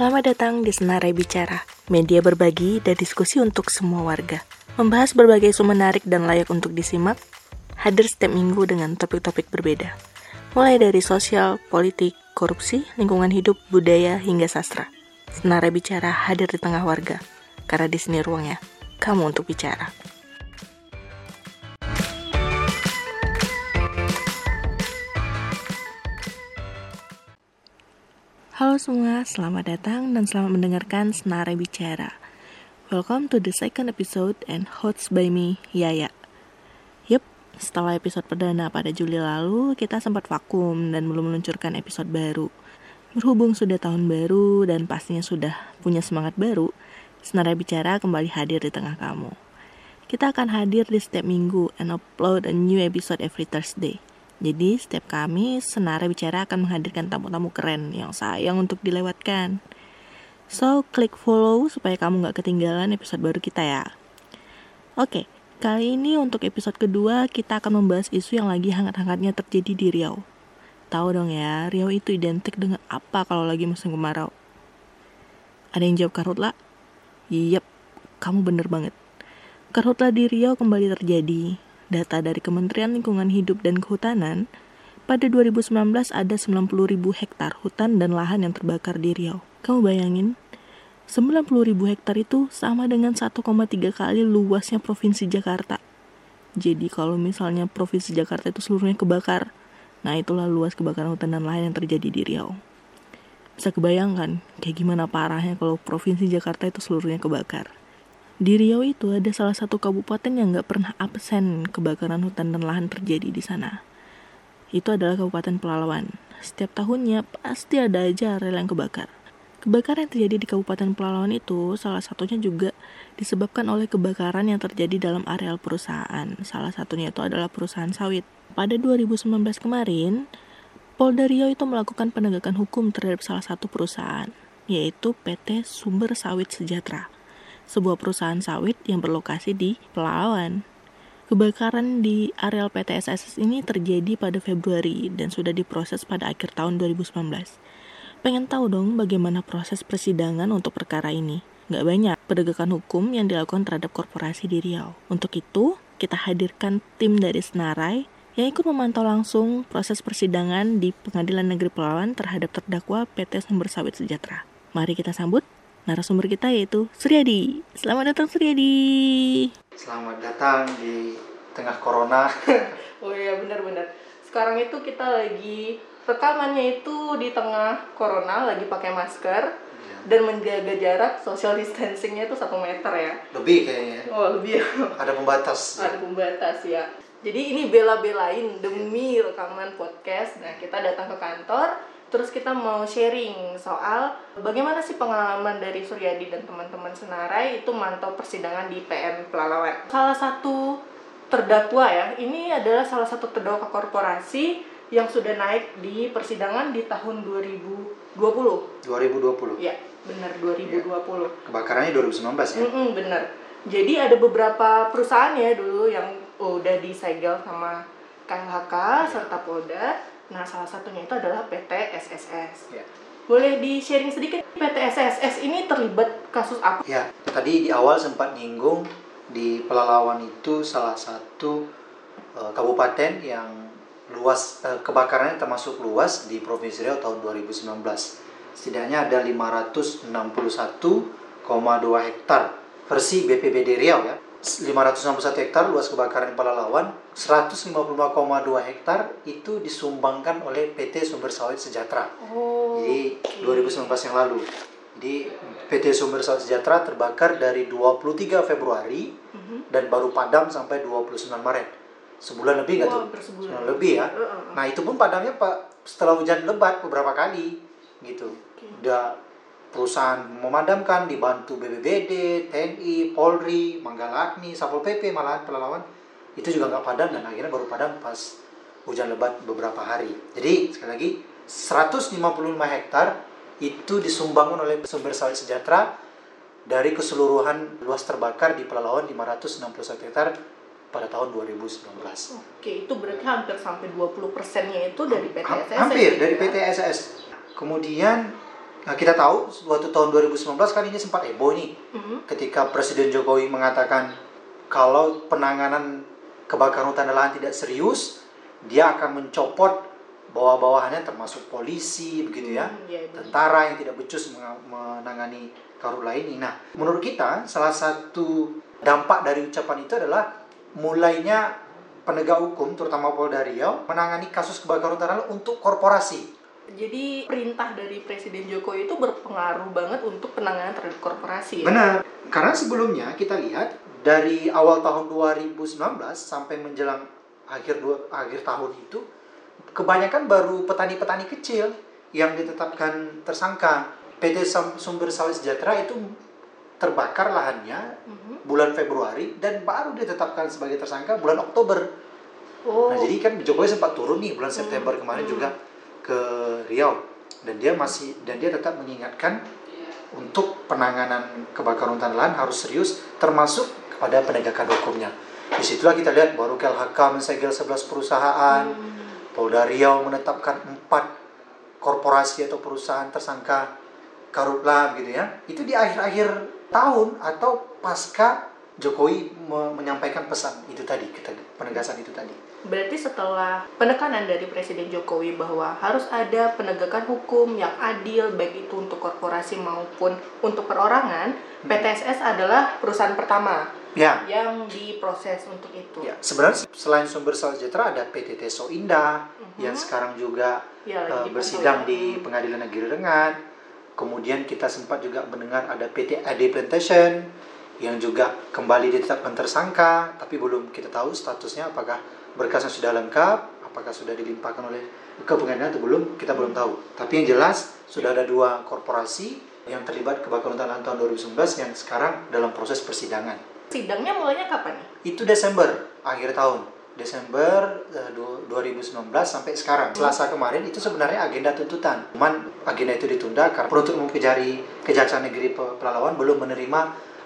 Selamat datang di Senarai Bicara, media berbagi dan diskusi untuk semua warga. Membahas berbagai isu menarik dan layak untuk disimak, hadir setiap minggu dengan topik-topik berbeda. Mulai dari sosial, politik, korupsi, lingkungan hidup, budaya, hingga sastra. Senarai Bicara hadir di tengah warga, karena di sini ruangnya, kamu untuk bicara. Halo semua, selamat datang dan selamat mendengarkan Senara Bicara. Welcome to the second episode and host by me, Yaya. Yup, setelah episode perdana pada Juli lalu, kita sempat vakum dan belum meluncurkan episode baru. Berhubung sudah tahun baru dan pastinya sudah punya semangat baru, Senara Bicara kembali hadir di tengah kamu. Kita akan hadir di setiap minggu and upload a new episode every Thursday. Jadi setiap kami Senara Bicara akan menghadirkan tamu-tamu keren yang sayang untuk dilewatkan. So, klik follow supaya kamu nggak ketinggalan episode baru kita ya. Oke, kali ini untuk episode kedua kita akan membahas isu yang lagi hangat-hangatnya terjadi di Riau. Tahu dong ya, Riau itu identik dengan apa kalau lagi musim kemarau? Ada yang jawab karhutla? Yep, kamu bener banget. Karhutla di Riau kembali terjadi data dari Kementerian Lingkungan Hidup dan Kehutanan, pada 2019 ada 90 ribu hektar hutan dan lahan yang terbakar di Riau. Kamu bayangin, 90 ribu hektar itu sama dengan 1,3 kali luasnya Provinsi Jakarta. Jadi kalau misalnya Provinsi Jakarta itu seluruhnya kebakar, nah itulah luas kebakaran hutan dan lahan yang terjadi di Riau. Bisa kebayangkan kayak gimana parahnya kalau Provinsi Jakarta itu seluruhnya kebakar. Di Riau itu ada salah satu kabupaten yang nggak pernah absen kebakaran hutan dan lahan terjadi di sana. Itu adalah Kabupaten Pelalawan. Setiap tahunnya pasti ada aja area yang kebakar. Kebakaran yang terjadi di Kabupaten Pelalawan itu salah satunya juga disebabkan oleh kebakaran yang terjadi dalam areal perusahaan. Salah satunya itu adalah perusahaan sawit. Pada 2019 kemarin, Polda Riau itu melakukan penegakan hukum terhadap salah satu perusahaan, yaitu PT Sumber Sawit Sejahtera sebuah perusahaan sawit yang berlokasi di Pelawan. Kebakaran di areal PT SSS ini terjadi pada Februari dan sudah diproses pada akhir tahun 2019. Pengen tahu dong bagaimana proses persidangan untuk perkara ini? Nggak banyak penegakan hukum yang dilakukan terhadap korporasi di Riau. Untuk itu, kita hadirkan tim dari Senarai yang ikut memantau langsung proses persidangan di Pengadilan Negeri Pelawan terhadap terdakwa PT Sumber Sawit Sejahtera. Mari kita sambut narasumber kita yaitu Suryadi. Selamat datang Suryadi. Selamat datang di tengah corona. oh iya benar-benar. Sekarang itu kita lagi rekamannya itu di tengah corona, lagi pakai masker ya. dan menjaga jarak social distancingnya itu satu meter ya. Lebih kayaknya. Oh lebih. Ada pembatas. Ada pembatas ya. Jadi ini bela-belain demi rekaman podcast. Nah kita datang ke kantor Terus kita mau sharing soal bagaimana sih pengalaman dari Suryadi dan teman-teman Senarai itu mantau persidangan di PM Pelalawan. Salah satu terdakwa ya, ini adalah salah satu terdakwa korporasi yang sudah naik di persidangan di tahun 2020. 2020. Ya, benar 2020. Ya. Kebakarannya 2019 ya? Mm -mm, benar. Jadi ada beberapa perusahaan ya dulu yang udah disegel sama KLHK ya. serta Polda Nah, salah satunya itu adalah PT SSS. Ya. Boleh di-sharing sedikit PT SSS ini terlibat kasus apa? Ya, tadi di awal sempat nyinggung di Pelalawan itu salah satu uh, kabupaten yang luas uh, kebakarannya termasuk luas di Provinsi Riau tahun 2019. Setidaknya ada 561,2 hektar versi BPBD Riau ya 561 hektar luas kebakaran Pelalawan, 152,2 hektar itu disumbangkan oleh PT Sumber Sawit Sejahtera. Oh. Jadi 2019 yang lalu. Jadi PT Sumber Sawit Sejahtera terbakar dari 23 Februari uh mhm. -huh. dan baru padam sampai 29 Maret. Sebulan lebih nggak wow, tuh? Sebulan lebih ya. Uh -huh. Nah itu pun padamnya pak setelah hujan lebat beberapa kali gitu. Okay. Udah perusahaan memadamkan dibantu BBBD, TNI, Polri, Manggala Agni, Satpol PP malahan pelalawan itu juga nggak padam dan akhirnya baru padam pas hujan lebat beberapa hari. Jadi sekali lagi 155 hektar itu disumbangkan oleh sumber sawit sejahtera dari keseluruhan luas terbakar di Pelalawan 561 hektar pada tahun 2019. Oke, itu berarti hampir sampai 20 persennya itu dari PT SSS. Hampir dari PT SSS. Kemudian Nah, kita tahu waktu tahun 2019 kan ini sempat heboh nih. Mhm. Ketika Presiden Jokowi mengatakan kalau penanganan kebakaran hutan dan lahan tidak serius, dia akan mencopot bawah-bawahannya termasuk polisi begitu ya. Hmm, iya, benar. Tentara yang tidak becus menangani karhutla ini. Nah, menurut kita salah satu dampak dari ucapan itu adalah mulainya penegak hukum terutama Polda Riau menangani kasus kebakaran hutan dan lahan untuk korporasi. Jadi perintah dari Presiden Jokowi itu berpengaruh banget untuk penanganan terhadap korporasi ya. Benar. Karena sebelumnya kita lihat dari awal tahun 2019 sampai menjelang akhir dua, akhir tahun itu kebanyakan baru petani-petani kecil yang ditetapkan tersangka. PT Sumber Sawit Sejahtera itu terbakar lahannya Mhm. bulan Februari dan baru ditetapkan sebagai tersangka bulan Oktober. Oh. Nah, jadi kan Jokowi sempat turun nih bulan September kemarin Hmm. juga ke Riau dan dia masih dan dia tetap mengingatkan untuk penanganan kebakaran hutan lahan harus serius termasuk kepada penegakan hukumnya. Di situlah kita lihat baru KLHK mensegel 11 perusahaan, Hmm. Polda Riau menetapkan empat korporasi atau perusahaan tersangka karhutla gitu ya. Itu di akhir-akhir tahun atau pasca Jokowi me- menyampaikan pesan itu tadi, kita- penegasan itu tadi. Berarti setelah penekanan dari Presiden Jokowi bahwa harus ada penegakan hukum yang adil baik itu untuk korporasi maupun untuk perorangan, PTSS adalah perusahaan pertama Ya, yang diproses untuk itu. ya. Sebenarnya selain sumber sejahtera ada PTT Soindah Mhm. yang sekarang juga Ya, eh, dipantau bersidang ya. di Pengadilan Negeri Rengat. Kemudian kita sempat juga mendengar ada PT AD Plantation yang juga kembali ditetapkan tersangka, tapi belum kita tahu statusnya apakah berkasnya sudah lengkap, apakah sudah dilimpahkan oleh ke pengadilan atau belum, kita belum tahu. Tapi yang jelas sudah ada dua korporasi yang terlibat kebakaran hutan tahun 2019 yang sekarang dalam proses persidangan. Sidangnya mulainya kapan nih? Itu Desember, akhir tahun. Desember eh, du- 2019 sampai sekarang. Selasa kemarin itu sebenarnya agenda tuntutan. Cuman agenda itu ditunda karena penuntut umum Kejari Kejaksaan Negeri Pe- Pelalawan belum menerima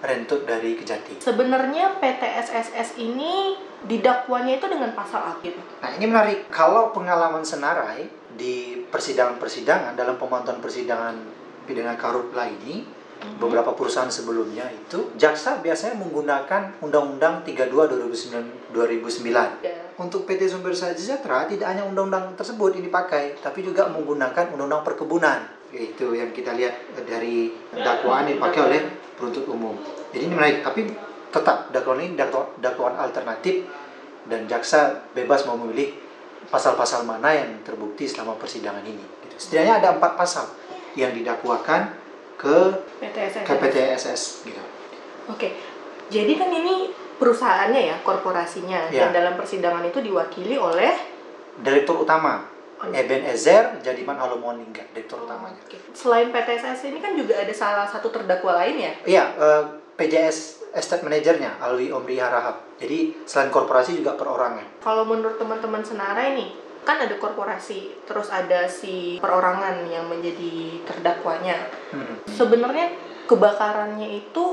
rentut dari Kejati. Sebenarnya PTSSS ini didakwanya itu dengan pasal apa gitu? Nah ini menarik. Kalau pengalaman Senarai di persidangan-persidangan dalam pemantauan persidangan pidana karhutla ini beberapa perusahaan sebelumnya itu jaksa biasanya menggunakan Undang-Undang 32 2009 2009 Ya. Untuk PT Sumber Sejahtera tidak hanya undang-undang tersebut ini dipakai, tapi juga menggunakan undang-undang perkebunan. Itu yang kita lihat dari dakwaan yang dipakai oleh penuntut umum. Jadi ini menarik, tapi tetap dakwaan ini dakwa- dakwaan alternatif dan jaksa bebas mau memilih pasal-pasal mana yang terbukti selama persidangan ini. Gitu. Setidaknya ada empat pasal yang didakwakan ke PTSSS. ke PTSS. Gitu. Oke, jadi kan ini perusahaannya ya, korporasinya, Ya. dan dalam persidangan itu diwakili oleh Direktur utama Eben Ezer Jadiman Halomoningga, direktur utamanya. Oke. Selain PTSS ini kan juga ada salah satu terdakwa lain ya? Iya, eh, PJS Estate Manajernya Alwi Omri Harahap. Jadi selain korporasi juga perorangan. Kalau menurut teman-teman Senarai nih, kan ada korporasi, terus ada si perorangan yang menjadi terdakwanya. Hmm. Sebenarnya kebakarannya itu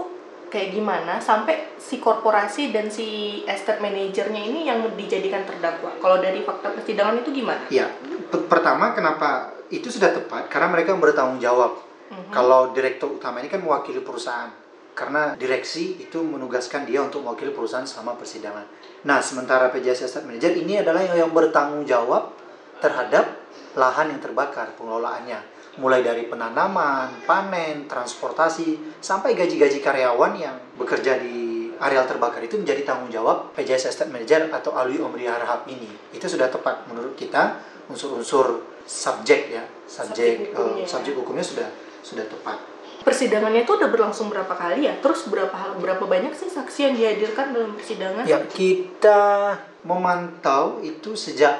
kayak gimana sampai si korporasi dan si estate manajernya ini yang dijadikan terdakwa? Kalau dari fakta persidangan itu gimana? Iya, P- pertama kenapa itu sudah tepat karena mereka bertanggung jawab. Mhm. Kalau direktur utama ini kan mewakili perusahaan. Karena direksi itu menugaskan dia untuk mewakili perusahaan selama persidangan. Nah, sementara PJS Estate Manager ini adalah yang, yang bertanggung jawab terhadap lahan yang terbakar pengelolaannya. Mulai dari penanaman, panen, transportasi, sampai gaji-gaji karyawan yang bekerja di areal terbakar itu menjadi tanggung jawab PJS Estate Manager atau Alwi Omri Harahap ini. Itu sudah tepat menurut kita unsur-unsur subjek ya, Subjek subjek hukumnya eh, ya. subjek hukumnya sudah sudah tepat. Persidangannya itu udah berlangsung berapa kali ya? Terus berapa berapa banyak sih saksi yang dihadirkan dalam persidangan? Ya, kita memantau itu sejak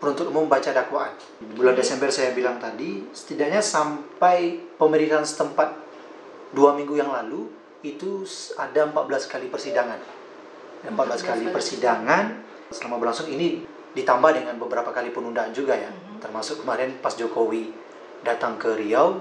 penuntut umum baca dakwaan. Bulan Desember saya bilang tadi, setidaknya sampai pemerintahan setempat dua minggu yang lalu itu ada 14 kali persidangan. 14 kali 14 kali persidangan selama berlangsung ini ditambah dengan beberapa kali penundaan juga ya. Mhm. Termasuk kemarin pas Jokowi datang ke Riau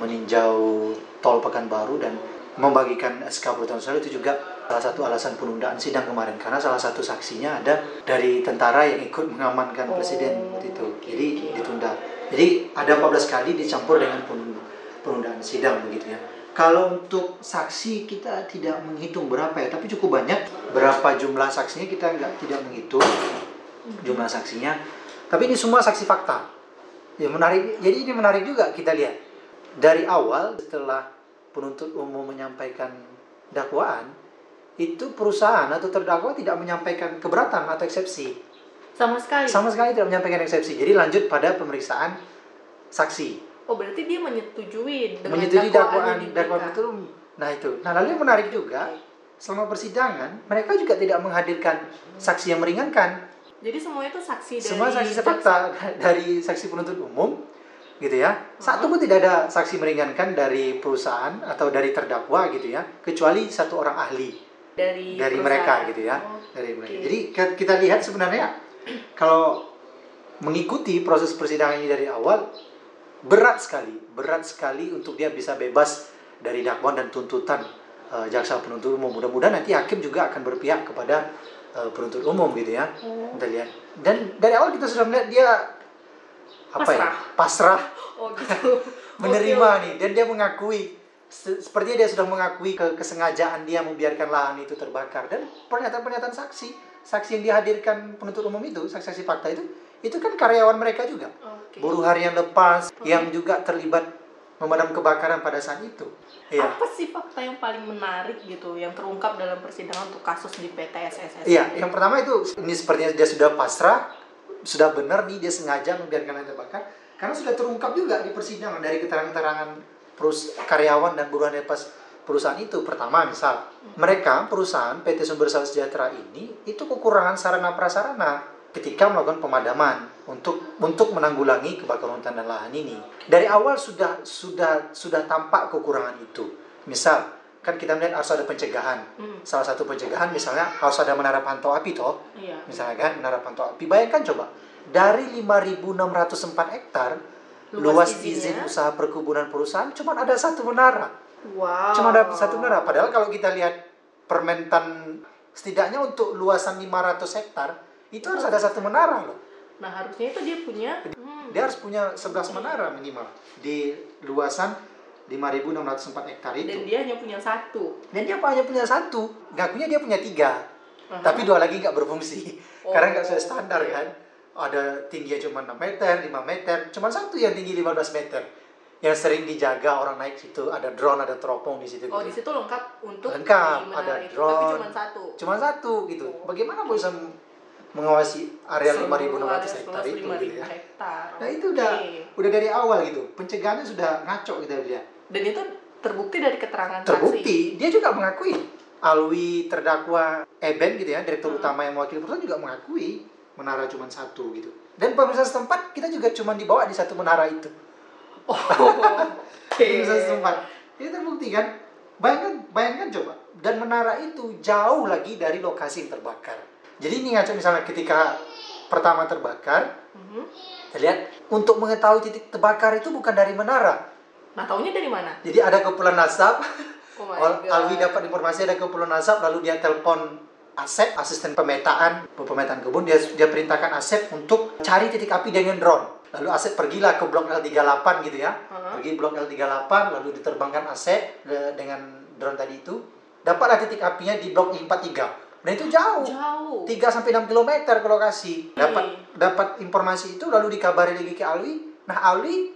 meninjau tol Pekanbaru dan membagikan SK Perhutanan Sosial itu juga salah satu alasan penundaan sidang kemarin karena salah satu saksinya ada dari tentara yang ikut mengamankan Oh, presiden waktu itu. Jadi ditunda. Jadi ada 14 kali dicampur dengan penund- penundaan sidang begitu ya. Kalau untuk saksi kita tidak menghitung berapa ya, tapi cukup banyak. Berapa jumlah saksinya kita nggak tidak menghitung jumlah saksinya. Tapi ini semua saksi fakta. Ya menarik. Jadi ini menarik juga kita lihat dari awal setelah penuntut umum menyampaikan dakwaan itu perusahaan atau terdakwa tidak menyampaikan keberatan atau eksepsi. Sama sekali. Sama sekali tidak menyampaikan eksepsi. Jadi lanjut pada pemeriksaan saksi. Oh berarti dia menyetujui dengan Menyetujui dakwaan dakwaan itu. Nah itu. Nah lalu yang menarik juga selama persidangan mereka juga tidak menghadirkan saksi yang meringankan. Jadi semuanya itu saksi dari Semua saksi fakta dari saksi penuntut umum gitu ya. Satu pun tidak ada saksi meringankan dari perusahaan atau dari terdakwa gitu ya, kecuali satu orang ahli dari dari perusahaan. mereka gitu ya. Oh, Dari mereka. oke. Jadi kita lihat sebenarnya kalau mengikuti proses persidangan ini dari awal berat sekali, berat sekali untuk dia bisa bebas dari dakwaan dan tuntutan eh, jaksa penuntut umum. Mudah-mudahan nanti hakim juga akan berpihak kepada eh, penuntut umum gitu ya. Oh. Kita lihat. Dan dari awal kita sudah melihat dia apa ya? Pasrah. Pasrah Oh gitu. menerima Oke, nih dan dia mengakui se- sepertinya dia sudah mengakui ke kesengajaan dia membiarkan lahan itu terbakar dan pernyataan-pernyataan saksi saksi yang dihadirkan penuntut umum itu saksi-saksi fakta itu itu kan karyawan mereka juga Oke. buruh harian lepas yang juga terlibat memadam kebakaran pada saat itu iya Apa sih fakta yang paling menarik gitu yang terungkap dalam persidangan untuk kasus di PT SSS? iya yang pertama itu ini sepertinya dia sudah pasrah sudah benar nih dia sengaja membiarkan lahan terbakar karena sudah terungkap juga di persidangan dari keterangan-keterangan perus karyawan dan buruh harian lepas perusahaan itu. Pertama misal mereka perusahaan PT Sumber Sawit Sejahtera ini itu kekurangan sarana prasarana ketika melakukan pemadaman untuk untuk menanggulangi kebakaran hutan dan lahan ini. Dari awal sudah sudah sudah tampak kekurangan itu. Misal kan kita melihat harus ada pencegahan Hmm, salah satu pencegahan misalnya harus ada menara pantau api toh iya. misalnya kan menara pantau api bayangkan coba dari 5.604 hektar Luas luas, izin usaha perkebunan perusahaan cuma ada satu menara Wow. cuma ada satu menara padahal kalau kita lihat permentan setidaknya untuk luasan 500 hektar itu harus ada satu menara loh Nah harusnya itu dia punya. Hmm. dia harus punya 11 menara minimal di luasan 5.604 hektar Dan itu dia hanya punya satu. dan dia hanya punya satu ngakunya dia punya tiga Aha. tapi dua lagi nggak berfungsi Oh. karena nggak sesuai standar kan ada tingginya cuma 6 meter 5 meter cuma satu yang tinggi 15 meter yang sering dijaga orang naik situ ada drone ada teropong di situ Oh gitu. di situ lengkap untuk Lengkap, ada drone. Tapi cuma satu. cuma satu gitu Oh. bagaimana bisa mengawasi area Seluruh 5.600 area hektar itu 5.000 gitu ya. hektar. nah itu udah Oke. udah dari awal gitu pencegahannya sudah ngaco kita lihat Dan itu terbukti dari keterangan saksi. terbukti dia juga mengakui Alwi terdakwa Eben gitu ya direktur Hmm. utama yang mewakili perusahaan juga mengakui menara cuma satu gitu dan pemirsa setempat kita juga cuma dibawa di satu menara itu Oh. Oke. pemirsa setempat ini terbukti kan bayangkan bayangkan coba dan menara itu jauh lagi dari lokasi yang terbakar jadi ini ngaco misalnya ketika pertama terbakar Mhm. kita lihat untuk mengetahui titik terbakar itu bukan dari menara Nah taunya dari mana? jadi ada kepulan asap Oh. Alwi dapat informasi ada kepulan asap lalu dia telepon Asep asisten pemetaan pemetaan kebun dia dia perintahkan Asep untuk cari titik api dengan drone lalu Asep pergilah ke blok L38 gitu ya Hah? pergi blok L38 lalu diterbangkan Asep de- dengan drone tadi itu dapatlah titik apinya di blok I43 nah itu jauh Jauh. 3 sampai 6 km ke lokasi dapat Hmm. dapat informasi itu lalu dikabari lagi ke Alwi nah Alwi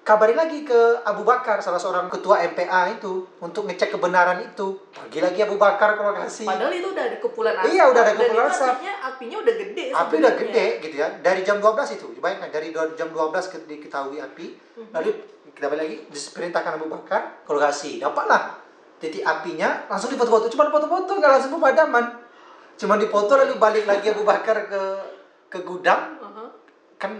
kabarin lagi ke Abu Bakar salah seorang ketua MPA itu untuk ngecek kebenaran itu pergi lagi Abu Bakar ke lokasi Padahal itu udah ada kepulan asap. Iya, udah ada kepulan asap. artinya apinya udah gede api udah gede gitu ya dari jam 12 itu bayangkan dari jam 12 ke- diketahui api Mhm. lalu kita balik lagi diperintahkan Abu Bakar ke lokasi dapatlah titik apinya langsung difoto-foto cuma foto-foto nggak langsung pemadaman cuma dipoto lalu balik lagi Abu Bakar ke ke gudang Aha. kan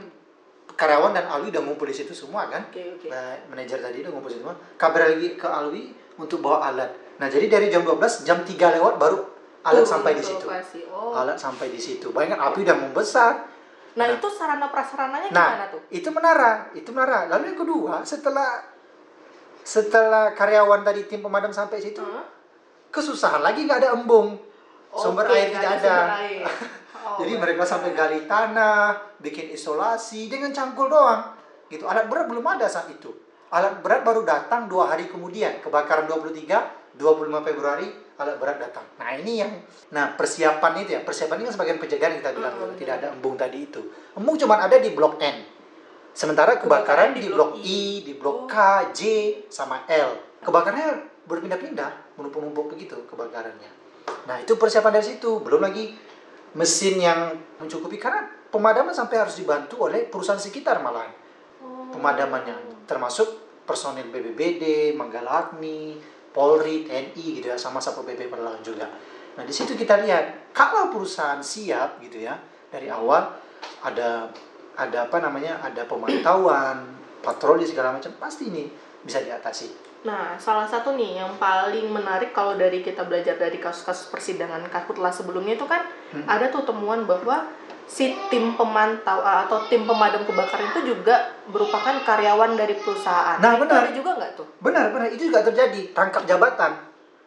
karyawan dan Alwi udah ngumpul di situ semua kan Oke oke. nah, manajer tadi udah ngumpul di situ semua kabar lagi ke Alwi untuk bawa alat nah jadi dari jam 12 jam 3 lewat baru alat Turun sampai di situ. Oh. alat sampai di situ bayangkan api udah membesar Nah, Nah. itu sarana prasarananya gimana Nah, tuh? itu menara, itu menara. Lalu yang kedua, setelah setelah karyawan tadi tim pemadam sampai situ, Hah? kesusahan lagi nggak ada embung, sumber Oke, air tidak sumber ada. air. Oh, Jadi mereka sampai gali tanah, bikin isolasi dengan cangkul doang. Gitu. Alat berat belum ada saat itu. alat berat baru datang dua hari kemudian kebakaran 23 25 Februari alat berat datang nah ini yang nah persiapan itu ya persiapan ini kan sebagian pencegahan kita bilang Hmm, tidak ada embung tadi itu embung cuma ada di blok N sementara kebakaran, di, blok I, di blok K, J sama L. Kebakarannya berpindah-pindah menumpuk-numpuk begitu kebakarannya. Nah itu persiapan dari situ. Belum lagi mesin yang mencukupi karena pemadaman sampai harus dibantu oleh perusahaan sekitar malahan. Pemadamannya termasuk personil BBBD, Manggala Agni, Polri, TNI gitu ya sama Satpol PP Perlawan juga. Nah di situ kita lihat kalau perusahaan siap gitu ya dari awal ada ada apa namanya ada pemantauan patroli segala macam pasti ini bisa diatasi. Nah, salah satu nih yang paling menarik kalau dari kita belajar dari kasus-kasus persidangan Karhutla sebelumnya itu kan Hmm. ada tuh temuan bahwa si tim pemantau uh, atau tim pemadam kebakaran itu juga merupakan karyawan dari perusahaan. Nah, itu benar. ada juga nggak tuh? Benar benar itu juga terjadi tangkap jabatan.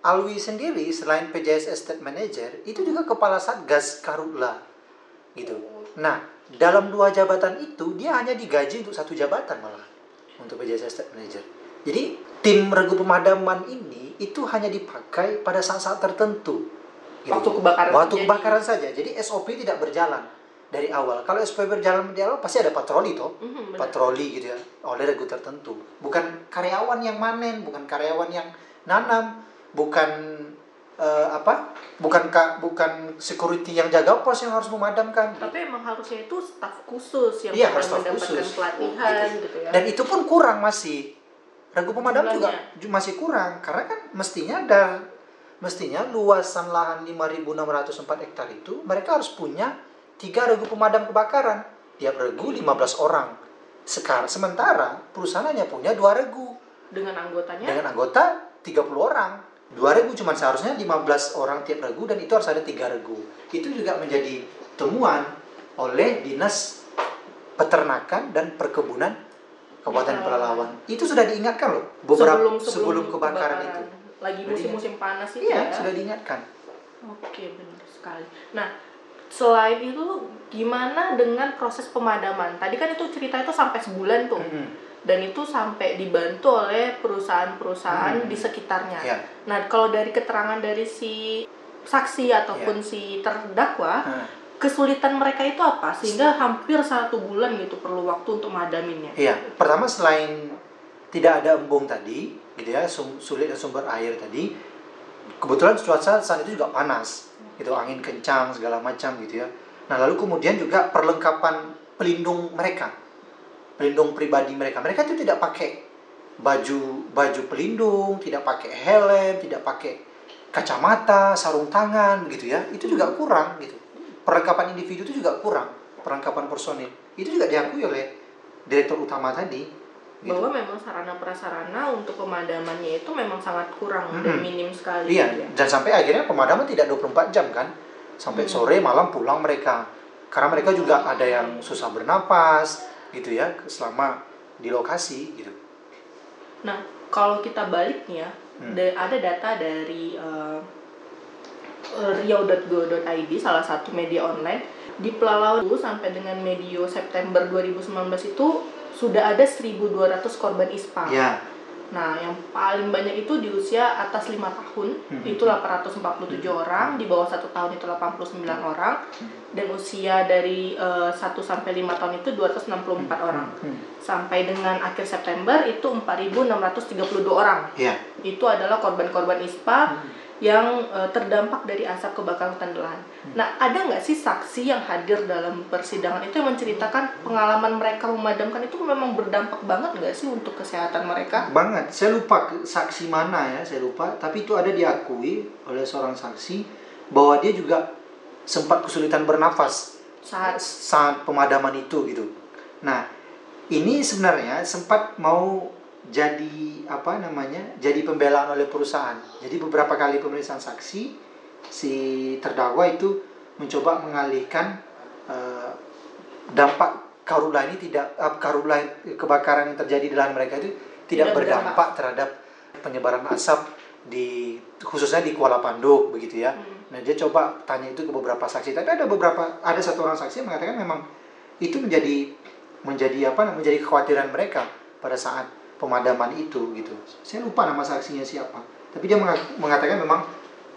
Alwi sendiri selain PJS Estate Manager itu juga kepala satgas Karutla gitu. Nah dalam dua jabatan itu dia hanya digaji untuk satu jabatan malah untuk PJS Estate Manager. Jadi tim regu pemadaman ini itu hanya dipakai pada saat-saat tertentu. gitu. Waktu kebakaran Waktu kebakaran saja. Jadi SOP tidak berjalan dari awal. Kalau SOP berjalan dari awal pasti ada patroli toh Mhm, benar. patroli gitu ya oleh regu tertentu bukan karyawan yang manen bukan karyawan yang nanam bukan eh, apa bukan ka, bukan security yang jaga pos yang harus memadamkan Tapi emang harusnya itu staf khusus yang Iya, harus mendapatkan khusus. pelatihan Gitu. gitu, ya. dan itu pun kurang masih regu pemadam juga Jumlahnya. ju- masih kurang karena kan mestinya ada mestinya luasan lahan 5.604 hektar itu mereka harus punya tiga regu pemadam kebakaran tiap regu 15 orang sekarang sementara perusahaan hanya punya dua regu Dengan anggotanya dengan anggota 30 orang. Dua regu cuma seharusnya 15 orang tiap regu dan itu harus ada tiga regu. Itu juga menjadi temuan oleh Dinas Peternakan dan Perkebunan Kabupaten Pelalawan. Itu sudah diingatkan loh beberapa sebelum, kebakaran, itu. Lagi musim-musim panas itu Iya, ya. sudah diingatkan. Oke, benar sekali. Nah, selain itu gimana dengan proses pemadaman? Tadi kan itu cerita itu sampai sebulan tuh. Mm-mm. Dan itu sampai dibantu oleh perusahaan-perusahaan Hmm. di sekitarnya. Ya. Nah, kalau dari keterangan dari si saksi ataupun si terdakwa, Nah, kesulitan mereka itu apa sehingga hampir satu bulan gitu perlu waktu untuk madaminnya? Iya, pertama selain tidak ada embung tadi, gitu ya, sulit dan sumber air tadi, kebetulan cuaca saat itu juga panas, gitu, angin kencang segala macam gitu ya. Nah lalu kemudian juga perlengkapan pelindung mereka, pelindung pribadi mereka, mereka itu tidak pakai baju baju pelindung, tidak pakai helm, tidak pakai kacamata, sarung tangan, gitu ya, itu juga kurang gitu. Perlengkapan individu itu juga kurang, perlengkapan personil itu juga diakui oleh direktur utama tadi. gitu. Bahwa memang sarana prasarana untuk pemadamannya itu memang sangat kurang dan Mhm. minim sekali. Iya, gitu ya. dan sampai akhirnya pemadaman tidak 24 jam kan. Sampai Hmm. sore malam pulang mereka. Karena mereka juga ada yang susah bernapas gitu ya selama di lokasi gitu. Nah, kalau kita balik nih ya, Hmm. da- ada data dari uh, riau.go.id salah satu media online di Pelalawan sampai dengan medio September 2019 itu sudah ada 1.200 korban ISPA. Ya. Nah, yang paling banyak itu di usia atas 5 tahun, Hmm. itu 847 orang, di bawah satu tahun itu 89 orang, dan usia dari eh, 1 sampai 5 tahun itu 264 orang. Hmm. Sampai dengan akhir September itu 4.632 orang. Iya. Itu adalah korban-korban ISPA Hmm. Yang eh, terdampak dari asap kebakaran hutan dan lahan. Hmm. Nah, ada nggak sih saksi yang hadir dalam persidangan itu yang menceritakan pengalaman mereka memadamkan itu memang berdampak banget nggak sih untuk kesehatan mereka? Banget. Saya lupa saksi mana ya, saya lupa, tapi itu ada diakui oleh seorang saksi bahwa dia juga sempat kesulitan bernafas Saat saat pemadaman itu gitu. Nah, ini sebenarnya sempat mau jadi apa namanya? Jadi pembelaan oleh perusahaan. Jadi beberapa kali pemeriksaan saksi si terdakwa itu mencoba mengalihkan eh, dampak karula ini tidak eh, karula kebakaran yang terjadi di lahan mereka itu tidak, Tidak berdampak terhadap penyebaran asap di khususnya di Kuala Panduk begitu ya. Hmm. Nah dia coba tanya itu ke beberapa saksi, tapi ada beberapa ada satu orang saksi yang mengatakan memang itu menjadi menjadi apa menjadi kekhawatiran mereka pada saat pemadaman itu gitu. Saya lupa nama saksinya siapa. Tapi dia mengatakan memang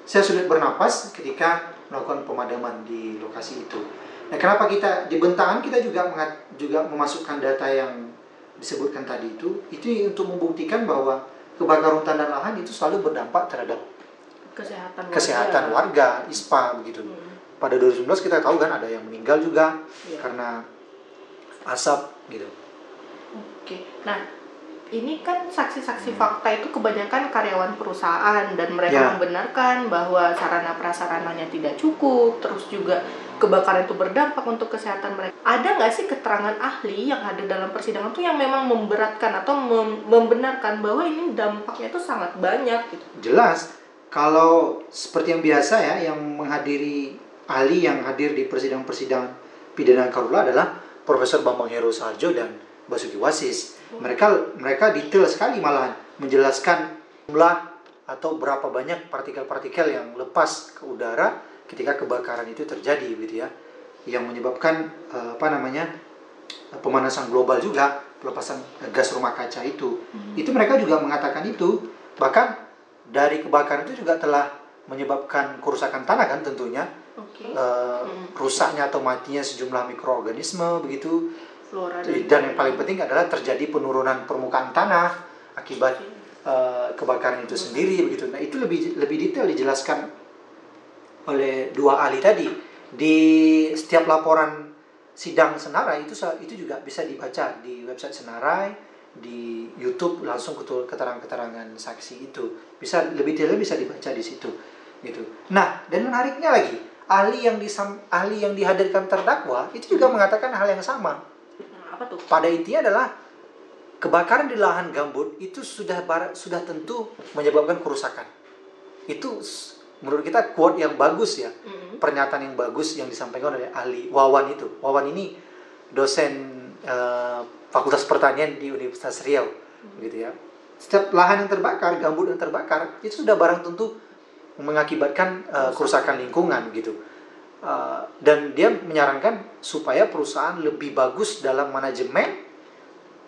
saya sulit bernapas ketika melakukan pemadaman di lokasi itu. Nah, kenapa kita di bentangan kita juga juga memasukkan data yang disebutkan tadi itu itu untuk membuktikan bahwa kebakaran hutan dan lahan itu selalu berdampak terhadap kesehatan warga, kesehatan warga ISPA begitu. Hmm. Pada 2019 kita tahu kan ada yang meninggal juga ya. karena asap gitu. Oke. Nah, ini kan saksi-saksi fakta itu kebanyakan karyawan perusahaan dan mereka yeah. membenarkan bahwa sarana prasarananya tidak cukup, terus juga kebakaran itu berdampak untuk kesehatan mereka. Ada nggak sih keterangan ahli yang ada dalam persidangan itu yang memang memberatkan atau mem membenarkan bahwa ini dampaknya itu sangat banyak gitu? Jelas. Kalau seperti yang biasa ya, yang menghadiri ahli yang hadir di persidangan-persidangan pidana karula adalah Profesor Bambang Heru Sarjo dan Basuki Wasis mereka mereka detail sekali malahan menjelaskan jumlah atau berapa banyak partikel-partikel yang lepas ke udara ketika kebakaran itu terjadi gitu ya yang menyebabkan uh, apa namanya pemanasan global juga pelepasan gas rumah kaca itu hmm. itu mereka juga mengatakan itu bahkan dari kebakaran itu juga telah menyebabkan kerusakan tanah kan tentunya okay. uh, eh, hmm. rusaknya atau matinya sejumlah mikroorganisme begitu flora dan yang paling penting adalah terjadi penurunan permukaan tanah akibat uh, kebakaran itu sendiri begitu. Nah, itu lebih lebih detail dijelaskan oleh dua ahli tadi. Di setiap laporan sidang Senarai itu itu juga bisa dibaca di website Senarai di YouTube langsung keterangan-keterangan saksi itu. Bisa lebih detail bisa dibaca di situ gitu. Nah dan menariknya lagi ahli yang disam, ahli yang dihadirkan terdakwa itu juga mengatakan hal yang sama apa tuh? Pada intinya adalah kebakaran di lahan gambut itu sudah barat, sudah tentu menyebabkan kerusakan. Itu menurut kita quote yang bagus ya, mm-hmm. pernyataan yang bagus yang disampaikan oleh ahli Wawan itu. Wawan ini dosen uh, Fakultas Pertanian di Universitas Riau, mm-hmm. gitu ya. Setiap lahan yang terbakar, gambut yang terbakar itu sudah barang tentu mengakibatkan uh, kerusakan lingkungan gitu. Uh, dan dia menyarankan supaya perusahaan lebih bagus dalam manajemen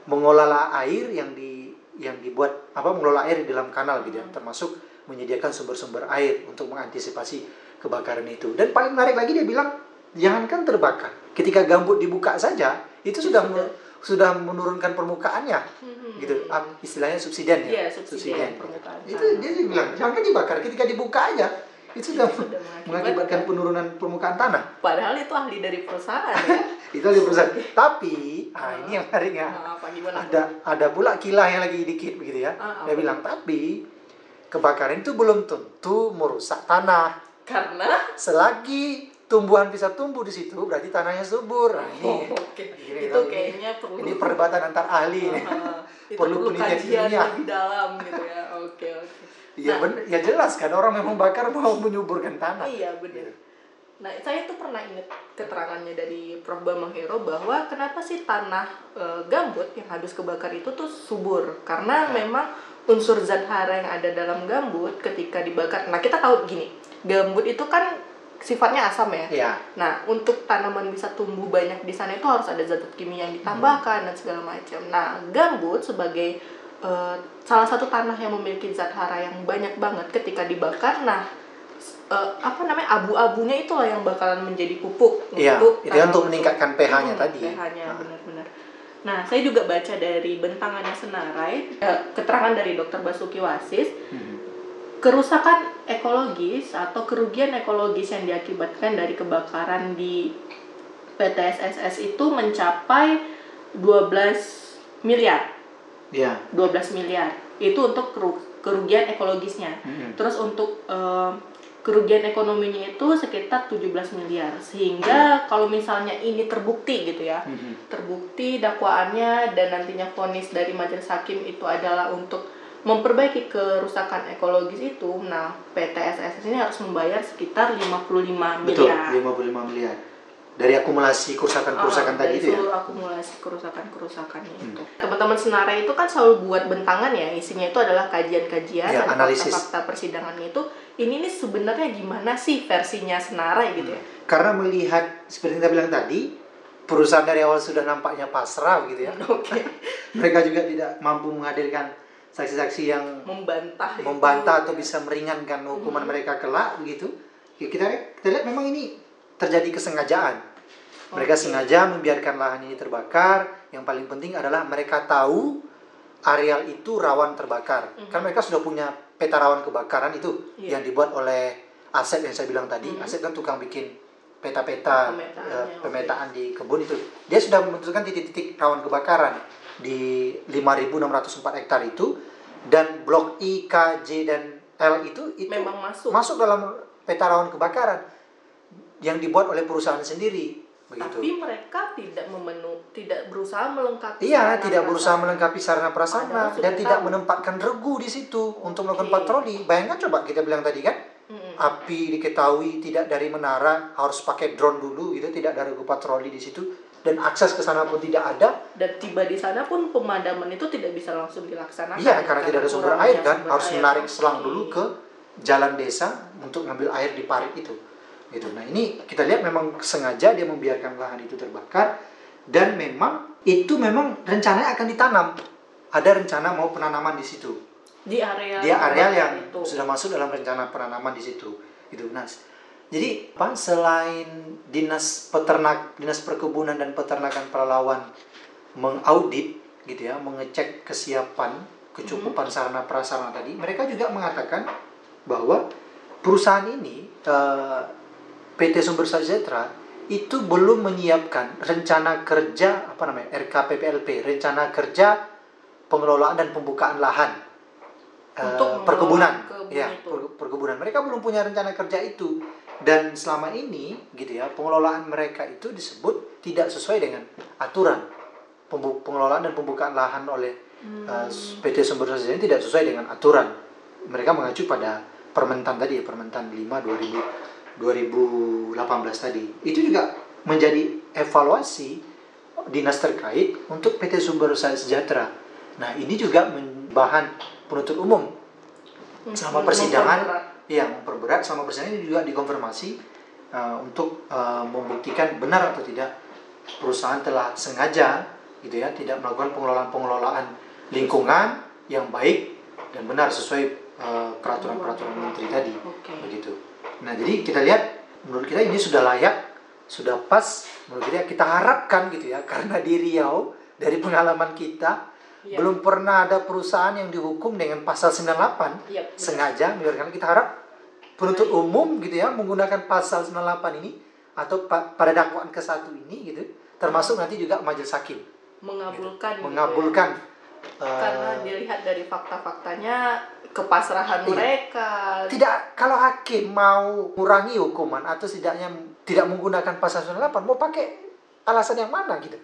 mengelola air yang di yang dibuat apa mengelola air di dalam kanal gitu ya. Termasuk menyediakan sumber-sumber air untuk mengantisipasi kebakaran itu. Dan paling menarik lagi dia bilang jangankan terbakar. Ketika gambut dibuka saja itu sudah sudah, sudah menurunkan permukaannya. Hmm. gitu istilahnya subsiden ya, ya subsiden, permukaan. Itu dia bilang jangan dibakar. Ketika dibuka aja itu sudah, sudah mengakibatkan penurunan permukaan tanah. Padahal itu ahli dari perusahaan ya. itu ahli perusahaan. Tapi, ah ini yang menarik ya. ada ada pula kilah yang lagi dikit begitu ya. Ah, Dia bilang tapi kebakaran itu belum tentu merusak tanah. Karena selagi tumbuhan bisa tumbuh di situ berarti tanahnya subur. Nah, ini, oh, okay. ini, itu kayaknya perlu ini perdebatan antar ahli uh, perlu penelitian lebih dalam gitu ya. Oke, okay, oke. Okay. Iya nah, benar, ya jelas kan orang yang membakar mau menyuburkan tanah. Iya benar. Nah saya tuh pernah ingat keterangannya dari Prof Bambang Hero bahwa kenapa sih tanah e, gambut yang habis kebakar itu tuh subur karena nah. memang unsur zat hara yang ada dalam gambut ketika dibakar. Nah kita tahu gini, gambut itu kan sifatnya asam ya. Iya. Nah, untuk tanaman bisa tumbuh banyak di sana itu harus ada zat kimia yang ditambahkan hmm. dan segala macam. Nah, gambut sebagai uh, salah satu tanah yang memiliki zat hara yang banyak banget ketika dibakar nah uh, apa namanya abu-abunya itulah yang bakalan menjadi pupuk iya, untuk itu untuk meningkatkan pH-nya hmm, tadi pH-nya nah. benar-benar nah saya juga baca dari bentangannya Senarai uh, keterangan dari dokter Basuki Wasis hmm. Kerusakan ekologis atau kerugian ekologis yang diakibatkan dari kebakaran di PTSSS itu mencapai 12 miliar yeah. 12 miliar itu untuk kerugian ekologisnya mm-hmm. terus untuk uh, kerugian ekonominya itu sekitar 17 miliar sehingga mm-hmm. kalau misalnya ini terbukti gitu ya mm-hmm. terbukti dakwaannya dan nantinya vonis dari majelis hakim itu adalah untuk memperbaiki kerusakan ekologis itu nah PT SSS ini harus membayar sekitar 55 miliar betul 55 miliar dari akumulasi kerusakan-kerusakan oh, tadi itu ya? akumulasi kerusakan-kerusakannya hmm. itu. Teman-teman Senara itu kan selalu buat bentangan ya, isinya itu adalah kajian-kajian ya, dan fakta-fakta persidangannya itu. Ini nih sebenarnya gimana sih versinya Senara gitu ya? Hmm. Karena melihat seperti yang kita bilang tadi, perusahaan dari awal sudah nampaknya pasrah gitu ya. Oke. Mereka juga tidak mampu menghadirkan saksi-saksi yang Membantah. itu. membantah atau bisa meringankan hukuman Hmm. mereka kelak begitu. Ya, kita kita lihat memang ini terjadi kesengajaan. Mereka Oke. sengaja membiarkan lahan ini terbakar. Yang paling penting adalah mereka tahu areal itu rawan terbakar. Mhm. Kan mereka sudah punya peta rawan kebakaran itu Iya. yang dibuat oleh Asep yang saya bilang tadi. Mhm. Asep kan tukang bikin peta-peta eh, oke. pemetaan di kebun itu. Dia sudah menentukan titik-titik rawan kebakaran di 5.604 hektar itu dan blok I, K, J dan L itu itu Memang masuk. masuk dalam peta rawan kebakaran yang dibuat oleh perusahaan sendiri begitu. Tapi mereka tidak memenu, tidak berusaha melengkapi. Iya, sarana tidak berusaha prasarana. melengkapi sarana prasarana dan tidak tahu. menempatkan regu di situ untuk melakukan Oke. patroli. Bayangkan coba kita bilang tadi kan. Api diketahui tidak dari menara, harus pakai drone dulu gitu, tidak ada regu patroli di situ dan akses ke sana pun tidak ada. Dan tiba di sana pun pemadaman itu tidak bisa langsung dilaksanakan. Iya, karena tidak ada sumber air kan, sumber harus air. menarik selang dulu ke jalan desa untuk ngambil air di parit itu. Gitu. Nah, ini kita lihat memang sengaja dia membiarkan lahan itu terbakar dan memang itu memang rencananya akan ditanam. Ada rencana mau penanaman di situ. Di area Dia areal yang itu. sudah masuk dalam rencana penanaman di situ. Gitu. Nah, jadi apa selain dinas peternak, dinas perkebunan dan peternakan Pelalawan mengaudit gitu ya, mengecek kesiapan, kecukupan sarana prasarana tadi, mereka juga mengatakan bahwa perusahaan ini eh, PT Sumber Sejahtera itu belum menyiapkan rencana kerja apa namanya RKPPLP, rencana kerja pengelolaan dan pembukaan lahan Untuk mengelola perkebunan, kebun ya itu. per- perkebunan. Mereka belum punya rencana kerja itu dan selama ini gitu ya pengelolaan mereka itu disebut tidak sesuai dengan aturan Pembu- pengelolaan dan pembukaan lahan oleh eh, PT Sumber Daya ini tidak sesuai dengan aturan. Mereka mengacu pada Permentan tadi ya, Permentan 5 2000 2018 tadi. Itu juga menjadi evaluasi dinas terkait untuk PT Sumber Sejahtera. Nah, ini juga bahan penuntut umum Hmm, selama persidangan. Iya, memperberat selama persidangan ini juga dikonfirmasi uh, untuk uh, membuktikan benar atau tidak perusahaan telah sengaja gitu ya tidak melakukan pengelolaan-pengelolaan lingkungan yang baik dan benar sesuai uh, peraturan-peraturan menteri tadi Oke. begitu. Nah, jadi kita lihat menurut kita ini sudah layak, sudah pas menurut kita kita harapkan gitu ya karena di Riau dari pengalaman kita Iya. belum pernah ada perusahaan yang dihukum dengan pasal 98 Iya, benar. sengaja membiarkan kita harap penuntut umum gitu ya menggunakan pasal 98 ini atau pa- pada dakwaan ke satu ini gitu termasuk nanti juga majelis hakim mengabulkan gitu ya. mengabulkan eh, karena dilihat dari fakta-faktanya kepasrahan Iya. mereka tidak kalau hakim mau kurangi hukuman atau setidaknya tidak menggunakan pasal 98 mau pakai alasan yang mana gitu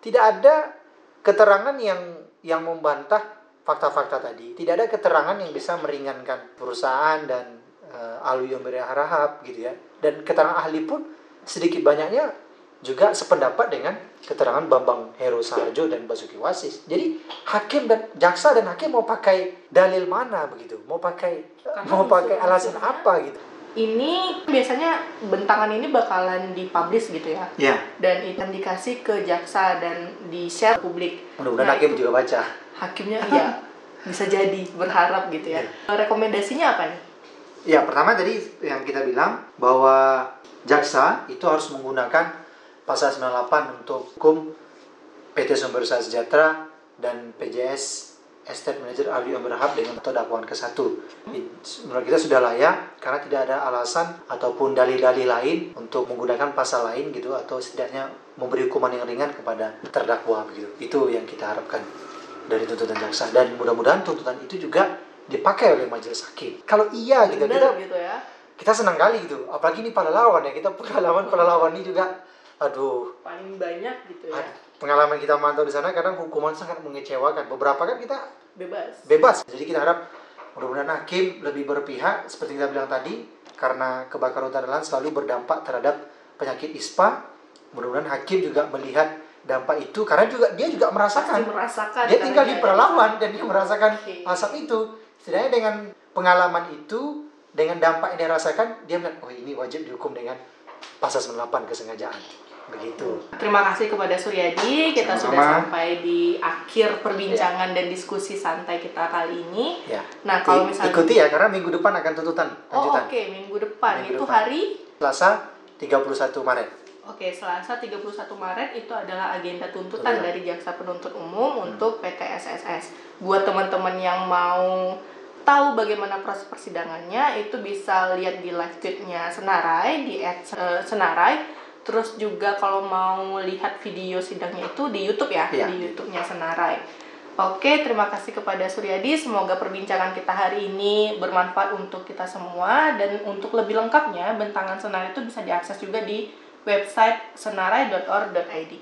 tidak ada keterangan yang yang membantah fakta-fakta tadi tidak ada keterangan yang bisa meringankan perusahaan dan uh, yang berharap gitu ya dan keterangan ahli pun sedikit banyaknya juga sependapat dengan keterangan Bambang Heru Sarjo dan Basuki Wasis. Jadi hakim dan jaksa dan hakim mau pakai dalil mana begitu? Mau pakai Karena mau pakai alasan apa gitu? Ini biasanya bentangan ini bakalan dipublish gitu ya? Ya, dan itu dikasih ke jaksa dan di share publik. Mudah-mudahan Nah, hakim itu juga baca. hakimnya ya bisa jadi berharap gitu ya. Rekomendasinya apa nih? Ya, pertama tadi yang kita bilang bahwa jaksa itu harus menggunakan pasal 98 untuk hukum PT Sumber Daya Sejahtera dan PJS Estate Manager Alwi Berhab dengan atau dakwaan ke satu. Menurut kita sudah layak karena tidak ada alasan ataupun dalil-dalil lain untuk menggunakan pasal lain gitu atau setidaknya memberi hukuman yang ringan kepada terdakwa begitu. Itu yang kita harapkan dari tuntutan jaksa. Dan mudah-mudahan tuntutan itu juga dipakai oleh majelis hakim. Kalau iya gitu bener kita gitu ya. kita senang kali gitu. Apalagi ini pahlawan ya kita pengalaman pahlawan ini juga. Aduh. Paling banyak gitu ya. Ad- pengalaman kita mantau di sana kadang hukuman sangat mengecewakan beberapa kan kita bebas bebas jadi kita harap mudah-mudahan hakim lebih berpihak seperti kita bilang tadi karena kebakaran hutan dan lahan selalu berdampak terhadap penyakit ispa mudah-mudahan hakim juga melihat dampak itu karena juga dia juga pasti merasakan merasakan dia tinggal di ada Pelalawan dan dia merasakan Oke. asap itu. Setidaknya dengan pengalaman itu, dengan dampak yang dia rasakan, dia melihat, oh ini wajib dihukum dengan pasal 98 kesengajaan. Begitu terima kasih kepada Suryadi kita Sama-sama. sudah sampai di akhir perbincangan dan diskusi santai kita kali ini ya nah kalau misalnya ikuti ya karena minggu depan akan tuntutan oh lanjutan oke minggu depan Minggu itu depan. hari Selasa 31 Maret Oke, Selasa 31 Maret itu adalah agenda tuntutan Tuntutan. dari Jaksa Penuntut Umum untuk PT SSS. Buat teman-teman yang mau tahu bagaimana proses persidangannya, itu bisa lihat di live tweetnya Senarai di @senarai. Terus juga kalau mau lihat video sidangnya itu di YouTube ya, Iya. di YouTube-nya Senarai. Oke, terima kasih kepada Suryadi. Semoga perbincangan kita hari ini bermanfaat untuk kita semua dan untuk lebih lengkapnya bentangan Senarai itu bisa diakses juga di website senarai.org.id.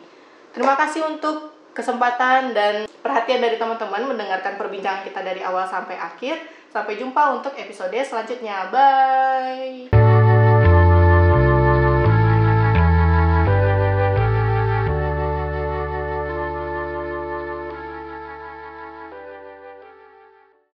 Terima kasih untuk kesempatan dan perhatian dari teman-teman mendengarkan perbincangan kita dari awal sampai akhir. Sampai jumpa untuk episode selanjutnya. Bye.